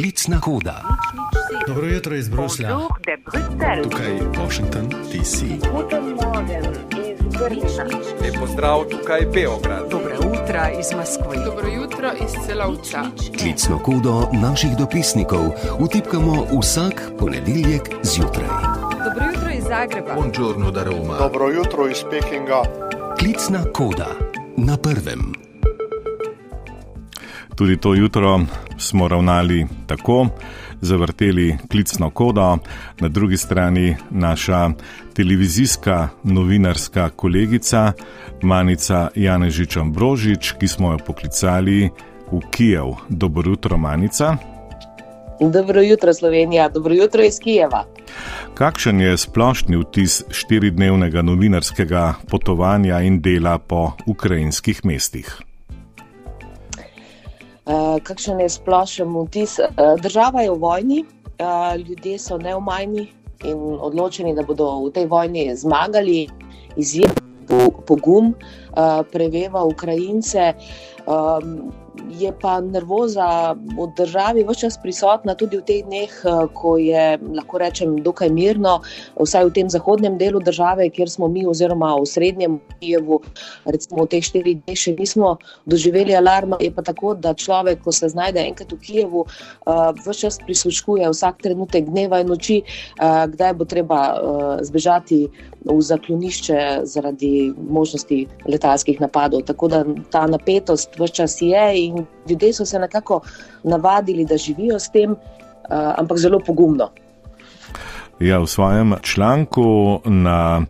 Klicna koda. Dobro jutro iz Bruslja. Tukaj je Washington, DC. Lep pozdrav, tukaj Beograd. Dobro jutro iz Moskve. Dobro jutro iz celovca. Klicno kodo naših dopisnikov vtipkamo vsak ponedeljek zjutraj. Dobro jutro iz Zagreba. Buongiorno da Roma. Dobro jutro iz Pekinga. Klicna koda na prvem. Tudi to jutro smo ravnali tako, zavrteli klicno kodo, na drugi strani naša televizijska novinarska kolegica Manica Janežič Ambrožič, ki smo jo poklicali v Kijev. Dobro jutro, Manica. Dobro jutro, Slovenija, dobro jutro iz Kijeva. Kakšen je splošni vtis štiridnevnega novinarskega potovanja in dela po ukrajinskih mestih? Uh, kakšen je splošen vtis? Uh, država je v vojni, uh, ljudje so neumajni in odločeni, da bodo v tej vojni zmagali, izjemno pogum, preveva Ukrajince. Je pa nervoza v državi vse čas prisotna, tudi v teh dneh, ko je, lahko rečem, dokaj mirno, vsaj v tem zahodnem delu države, kjer smo mi, oziroma v srednjem Kijevu, recimo v teh štirih dneh, še nismo doživeli alarma. Je pa tako, da človek, ko se znajde enkrat v Kijevu, vse čas prisluškuje vsak trenutek dneva in noči, kdaj bo treba zbežati v zaklonišče zaradi možnosti letalskih napadov. Tako da ta napetost vse čas je in ljudje so se nekako navadili, da živijo s tem, ampak zelo pogumno. Ja, v svojem članku na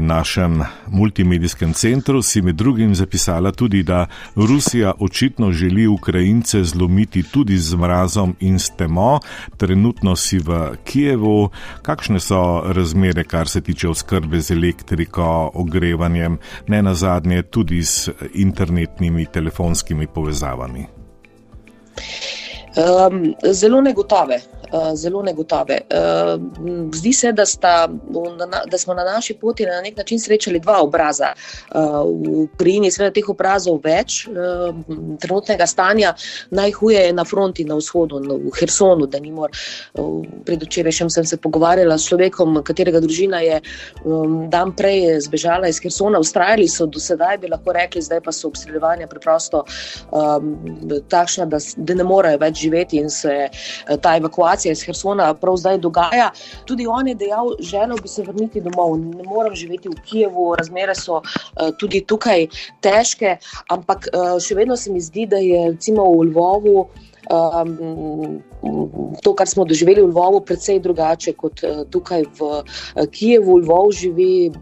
našem multimedijskem centru si med drugim zapisala tudi, da Rusija očitno želi Ukrajince zlomiti tudi z mrazom in s temo. Trenutno si v Kijevu. Kakšne so razmere, kar se tiče oskrbe z elektriko, ogrevanjem, ne na zadnje tudi s internetnimi telefonskimi povezavami? Um, zelo negotove. Uh, zelo negotove. Uh, zdi se, da, sta, da smo na naši poti na nek način srečali dva obraza. Uh, v Ukrajini je teh obrazov več, uh, trenutnega stanja najhuje je na fronti na vzhodu, v Hersonu. Uh, Predvčerajšnjem sem se pogovarjala s človekom, katerega družina je um, dan prej zbežala iz Hersona. Ustrajali so do sedaj, bi lahko rekli, zdaj pa so obstreljevanja preprosto um, takšna, da, da ne morejo več živeti in se ta evakuacija iz Hersona prav zdaj dogaja. Tudi on je dejal, želel bi se vrniti domov, ne morem živeti v Kijevu, razmere so tudi tukaj težke, ampak še vedno se mi zdi, da je recimo v Lvovu. Um, to, kar smo doživeli v Lvovu, je precej drugače kot tukaj v Kijevu. Lvov živi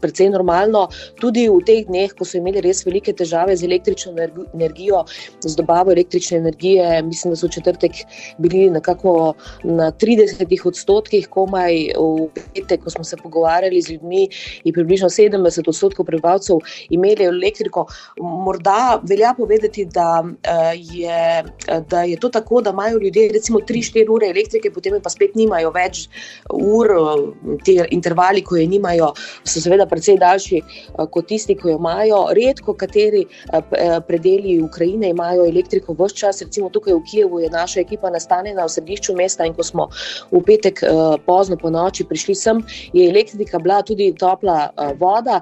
precej normalno, tudi v teh dneh, ko so imeli res velike težave z električno energijo, z dobavo električne energije. Mislim, da so v četrtek bili nekako na 30 odstotkih, komaj v petek, ko smo se pogovarjali z ljudmi, in približno 70 odstotkov prebivalcev imeli elektriko. Morda velja povedati, da je, da je to tako, da imajo ljudje recimo 3-4 ure elektrike, potem pa spet nimajo več ur, te intervali, ko je nimajo, so seveda precej daljši kot tisti, ki jo imajo. Redko kateri predeli Ukrajine imajo elektriko v vse čas. Recimo tukaj v Kijevu je naša ekipa nastanjena v središču mesta in ko smo v petek pozno po noči prišli sem, je elektrika bila tudi topla voda.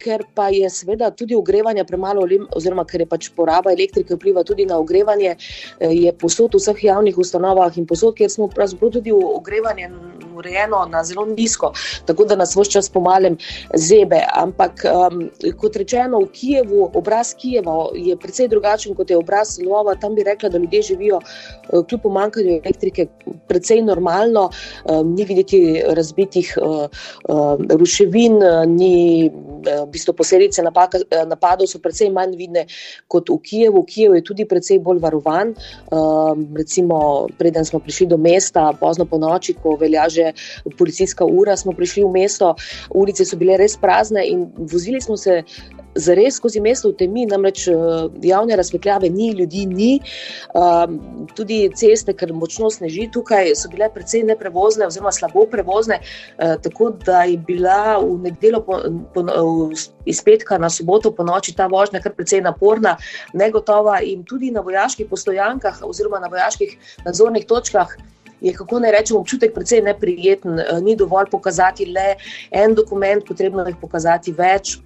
Ker pa je seveda tudi ogrevanje premalo, oziroma ker je pač poraba elektrike vpliva tudi na ogrevanje, je posod v vseh javnih ustanovah in posod, kjer smo pravzaprav tudi ogrevanje urejeno na zelo nizko, tako da nas vse čas pomalem zebe. Ampak um, kot rečeno, v Kijevu, obraz Kijeva je precej drugačen kot je obraz Lvova. Tam bi rekla, da ljudje živijo kljub pomankanju elektrike precej normalno, um, ni videti razbitih uh, uh, ruševin, ni v bistvu posledice napaka, napadov so precej manj vidne kot v Kijevu. Kijev je tudi precej bolj varovan. Um, recimo, preden smo prišli do mesta, pozno po noči, ko velja že policijska ura, smo prišli v mesto, ulice so bile res prazne in vozili smo se zares skozi mesto v temi, namreč javne razsvetljave ni, ljudi ni, tudi ceste, ker močno sneži tukaj, so bile precej neprevozne oziroma slabo prevozne, tako da je bila v nedeljo iz petka na soboto po noči ta vožnja kar precej naporna, negotova in tudi na vojaških postojankah oziroma na vojaških nadzornih točkah je, kako naj rečem, občutek precej neprijeten. Eh, ni dovolj pokazati le en dokument, potrebno je pokazati več,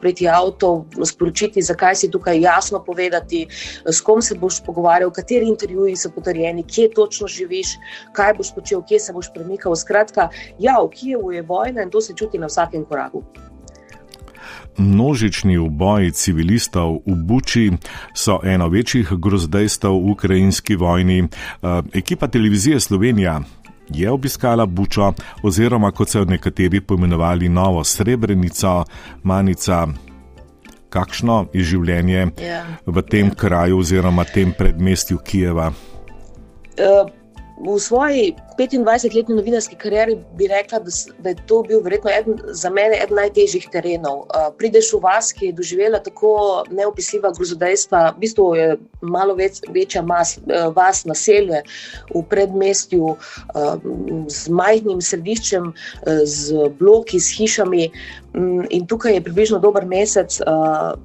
priti avto, sporočiti, zakaj si tukaj jasno povedati, s kom se boš pogovarjal, kateri intervjuji so potrjeni, kje točno živiš, kaj boš počel, kje se boš premikal. Skratka, ja, v Kijevu je vojna in to se čuti na vsakem koraku. Množični uboji civilistov v Buči so eno večjih grozdejstev v ukrajinski vojni. Eh, ekipa televizije Slovenija je obiskala Bučo, oziroma kot so nekateri poimenovali novo Srebrenico, Manica. Kakšno je življenje ja. v tem kraju oziroma tem predmestju Kijeva? Uh v svoji 25-letni novinarski karieri bi rekla, da, da je to bil verjetno eden, za mene eden najtežjih terenov. Uh, prideš v vas, ki je doživela tako neopisljiva grozodejstva, v bistvu je malo več, večja mas, uh, vas naselje v predmestju uh, z majhnim središčem, uh, z bloki, s hišami. Um, in tukaj je približno dober mesec uh,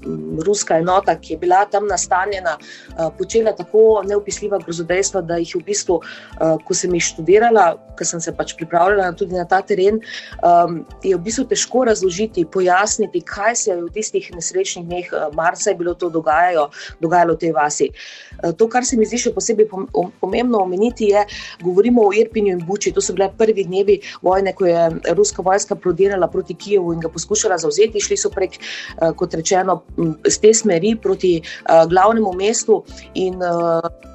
ruska enota, ki je bila tam nastanjena, uh, počela tako neopisljiva grozodejstva, da jih v bistvu uh, ko sem jih študirala, ko sem se pač pripravljala tudi na ta teren, um, je v bistvu težko razložiti, pojasniti, kaj se je v tistih nesrečnih dneh uh, marca bilo to dogajalo, dogajalo v tej vasi. Uh, to, kar se mi zdi še posebej pomembno omeniti, je, govorimo o Irpinju in Buči. To so bile prvi dnevi vojne, ko je ruska vojska prodirala proti Kijevu in ga poskušala zauzeti. Šli so prek, uh, kot rečeno, z te smeri proti uh, glavnemu mestu in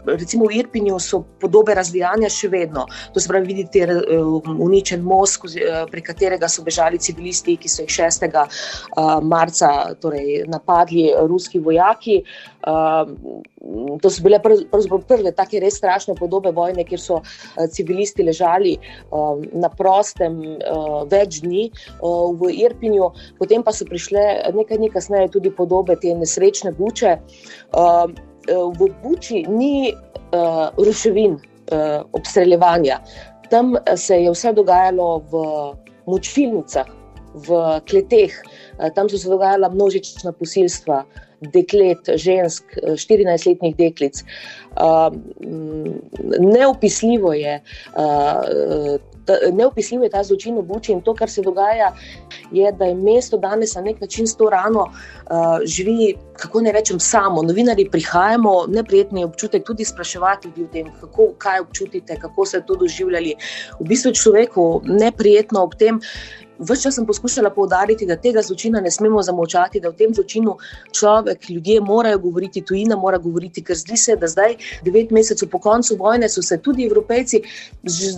recimo v Irpinju so podobe razvijanja še vedno. To se pravi, vidite uh, uničen most, uh, prek katerega so bežali civilisti, ki so jih 6. Uh, marca torej, napadli ruski vojaki. Uh, to so bile pr prve take res strašne podobe vojne, kjer so civilisti ležali na prostem več dni v Irpinju, potem pa so prišle nekaj dni kasneje tudi podobe te nesrečne buče. V Buči ni ruševin, obstreljevanja. Tam eh, se je vse dogajalo v mučilnicah, v kleteh, uh, tam so se dogajala množična posilstva, deklet, žensk, 14-letnih deklic. Uh, neopisljivo je. Uh, Neopisljiv je ta zločin v Buči in to, kar se dogaja, je, da je mesto danes na nek način s to rano uh, živi, kako ne rečem, samo. Novinari prihajamo, neprijetni občutek tudi spraševati ljudi o tem, kako, kaj občutite, kako ste to doživljali. V bistvu je človeku neprijetno ob tem. Vse čas sem poskušala poudariti, da tega zločina ne smemo zamovčati, da v tem zločinu človek, ljudje morajo govoriti, tujina mora govoriti, ker zdi se, da zdaj, devet mesecev po koncu vojne, so se tudi evropejci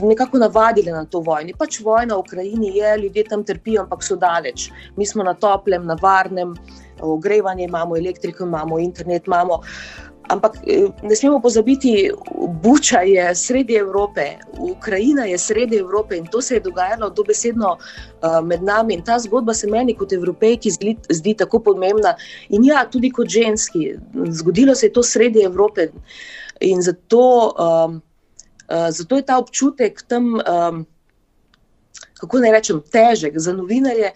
nekako navadili na to vojno. Pač vojna v Ukrajini je, ljudje tam trpijo, ampak so daleč. Mi smo na toplem, na varnem, ogrevanje imamo, elektriko imamo, internet imamo. Ampak eh, ne smemo pozabiti, Buča je sredi Evrope, Ukrajina je sredi Evrope in to se je dogajalo dobesedno uh, med nami. In ta zgodba se meni kot evropejki zdi, zdi tako pomembna. In ja, tudi kot ženski, zgodilo se je to sredi Evrope. In zato, um, uh, zato je ta občutek tam, um, kako naj rečem, težek za novinarje.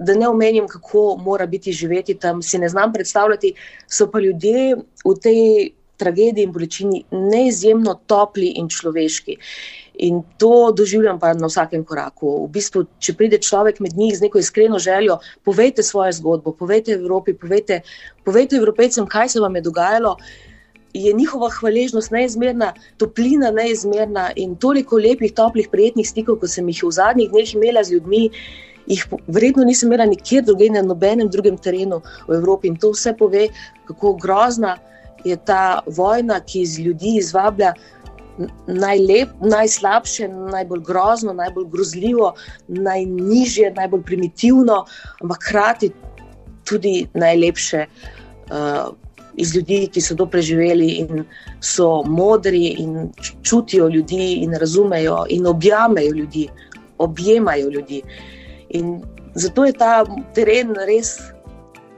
Uh, da ne omenjam, kako mora biti živeti tam, si ne znam predstavljati. So pa ljudje v tej tragediji in bolečini neizjemno topli in človeški. In to doživljam pa na vsakem koraku. V bistvu, če pride človek med njih z neko iskreno željo, povejte svojo zgodbo, povejte Evropi, povejte, povejte Evropejcem, kaj se vam je dogajalo. Je njihova hvaležnost neizmerna, toplina neizmerna in toliko lepih, toplih, prijetnih stikov, kot sem jih v zadnjih dneh imela z ljudmi, jih verjetno nisem imela nikjer drugje, na nobenem drugem terenu v Evropi. In to vse pove, kako grozna je ta vojna, ki iz ljudi izvablja najlep, najslabše, najbolj grozno, najbolj grozljivo, najnižje, najbolj primitivno, ampak hkrati tudi najlepše. Uh, Iz ljudi, ki so to preživeli in so modri, in čutijo ljudi, in razumejo, in objamejo ljudi, objemajo ljudi. Uh, In zato je ta teren res,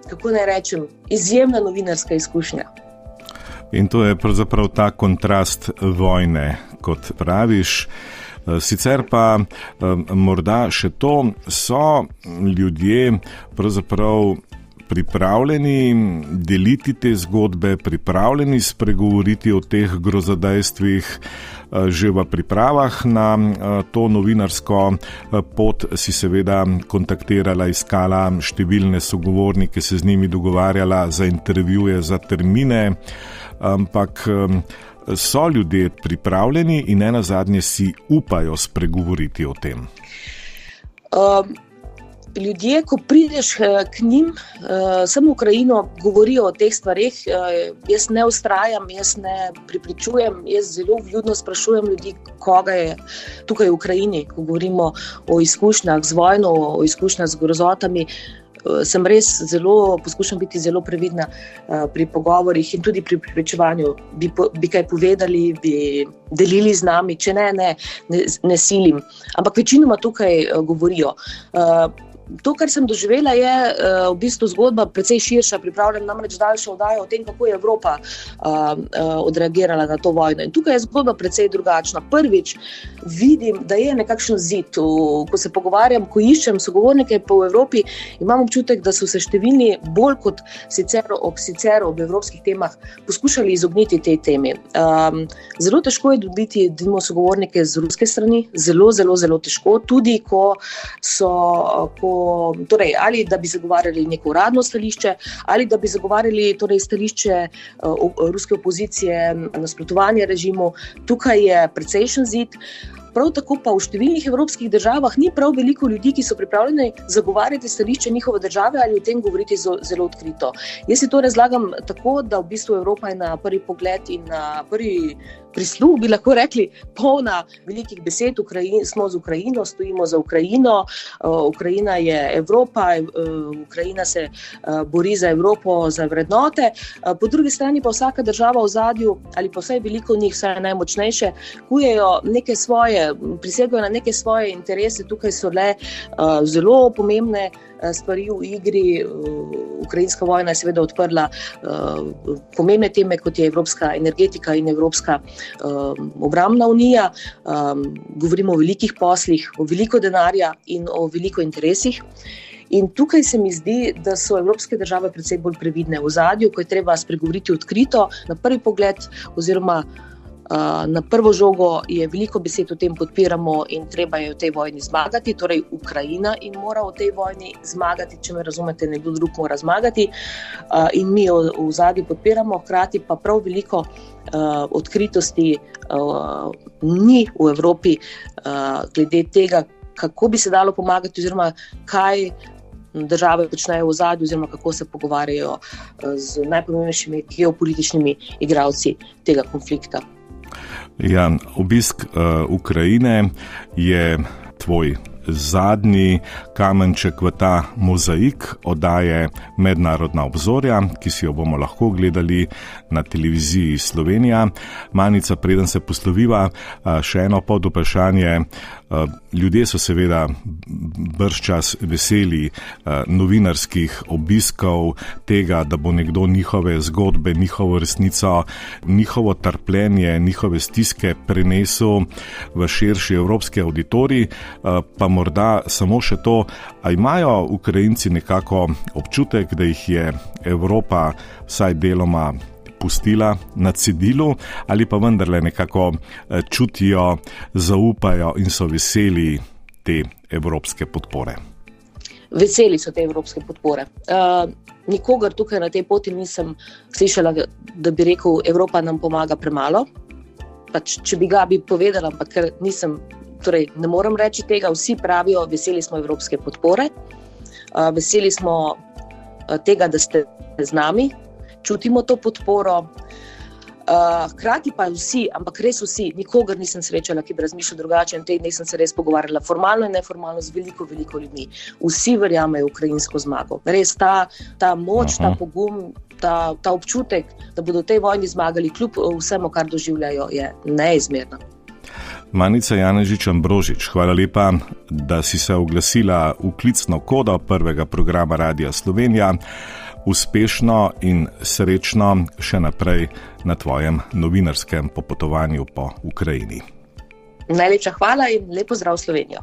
kako naj rečem, izjemna novinarska izkušnja. In to je pravzaprav ta kontrast vojne, kot praviš. Eh, sicer pa eh, morda še to, so ljudje pravzaprav pripravljeni deliti te zgodbe, pripravljeni spregovoriti o teh grozodejstvih. Eh, že v pripravah na to novinarsko pot si seveda kontaktirala, iskala številne sogovornike, se z njimi dogovarjala za intervjuje, za termine, ampak so ljudje pripravljeni in ne na zadnje si upajo spregovoriti o tem? Um, ljudje, ko prideš eh, k njim, uh, samo Ukrajino, govorijo o teh stvarih. Uh, jaz ne ustrajam, jaz ne pripričujem, jaz zelo vljudno sprašujem ljudi, koga je tukaj v Ukrajini, ko govorimo o izkušnjah z vojno, o izkušnjah z grozotami. Eh, sem res zelo, poskušam biti zelo previdna pri pogovorih in tudi pri pripričevanju. Bi, po, bi kaj povedali, bi delili z nami, če ne, ne, ne, ne silim. Ampak večinoma tukaj govorijo. Uh, to, kar sem doživela, je uh, v bistvu zgodba precej širša. Pripravljam namreč daljšo oddajo o tem, kako je Evropa uh, uh, odreagirala na to vojno. In tukaj je zgodba precej drugačna. Prvič vidim, da je nekakšen zid. V, ko se pogovarjam, ko iščem sogovornike po Evropi, imam občutek, da so se številni bolj kot sicer ob, sicer ob evropskih temah poskušali izogniti tej temi. Um, zelo težko je dobiti dimo sogovornike z ruske strani, zelo, zelo, zelo težko, tudi ko so. Ko torej, ali da bi zagovarjali neko uradno stališče, ali da bi zagovarjali torej, stališče uh, ruske opozicije, nasprotovanje režimu. Tukaj je precejšen zid. Prav tako pa v številnih evropskih državah ni prav veliko ljudi, ki so pripravljeni zagovarjati stališče njihove države ali o tem govoriti zelo odkrito. Jaz si to razlagam tako, da v bistvu Evropa je na prvi pogled in na prvi prisluh, bi lahko rekli, polna velikih besed. Ukrajin, smo z Ukrajino, stojimo za Ukrajino, uh, Ukrajina je Evropa, uh, Ukrajina se uh, bori za Evropo, za vrednote. Uh, po drugi strani pa vsaka država v zadju, ali pa vsaj veliko njih, vsaj najmočnejše, kujejo neke svoje, prisegajo na neke svoje interese, tukaj so le uh, zelo pomembne. Eh, stvari v igri. Eh, ukrajinska vojna je seveda odprla uh, pomembne teme, kot je evropska energetika in evropska uh, obramna unija. Um, govorimo o velikih poslih, o veliko denarja in o veliko interesih. In tukaj se mi zdi, da so evropske države predvsej bolj previdne v zadju, ko je treba spregovoriti odkrito, na prvi pogled, oziroma Na prvo žogo je veliko besed o tem podpiramo in treba je v tej vojni zmagati, torej Ukrajina in mora v tej vojni zmagati, če me razumete, nekdo drug mora zmagati in mi jo v zadnji podpiramo, hkrati pa prav veliko odkritosti ni v Evropi glede tega, kako bi se dalo pomagati oziroma kaj. Države počnejo v zadju, oziroma kako se pogovarjajo z najpomembnejšimi geopolitičnimi igravci tega konflikta. Ja, obisk uh, Ukrajine je tvoj zadnji kamenček v ta mozaik oddaje Mednarodna obzorja, ki si jo bomo lahko gledali na televiziji Slovenija. Manica, preden se posloviva, še eno pod vprašanje. Ljudje so seveda brščas veseli novinarskih obiskov, tega, da bo nekdo njihove zgodbe, njihovo resnico, njihovo trpljenje, njihove stiske prenesel v širši evropski auditorij. Pa morda samo še to, ali imajo Ukrajinci nekako občutek, da jih je Evropa vsaj deloma pustila na cedilu, ali pa vendarle nekako eh, čutijo, zaupajo in so veseli te evropske podpore. Veseli so te evropske podpore. Uh, nikogar tukaj na tej poti nisem slišala, da bi rekel, Evropa nam pomaga premalo. Pač, če bi ga bi povedala, ampak nisem, torej ne morem reči tega. Vsi pravijo, veseli smo evropske podpore, uh, veseli smo uh, tega, da ste z nami, čutimo to podporo. Uh, hkrati pa vsi, ampak res vsi, nikogar nisem srečala, ki bi razmišljal drugače. In te dni sem se res pogovarjala, formalno in neformalno, z veliko, veliko ljudmi. Vsi verjamejo v ukrajinsko zmago. Res ta, ta moč, Aha. ta pogum, ta, ta občutek, da bodo v tej vojni zmagali, kljub vsemu, kar doživljajo, je neizmerna. Manica Janežič Ambrožič, hvala lepa, da si se oglasila v klicno kodo prvega programa Radia Slovenija. Uspešno in srečno še naprej na tvojem novinarskem popotovanju po Ukrajini. Najlepša hvala in lepo zdrav Slovenijo.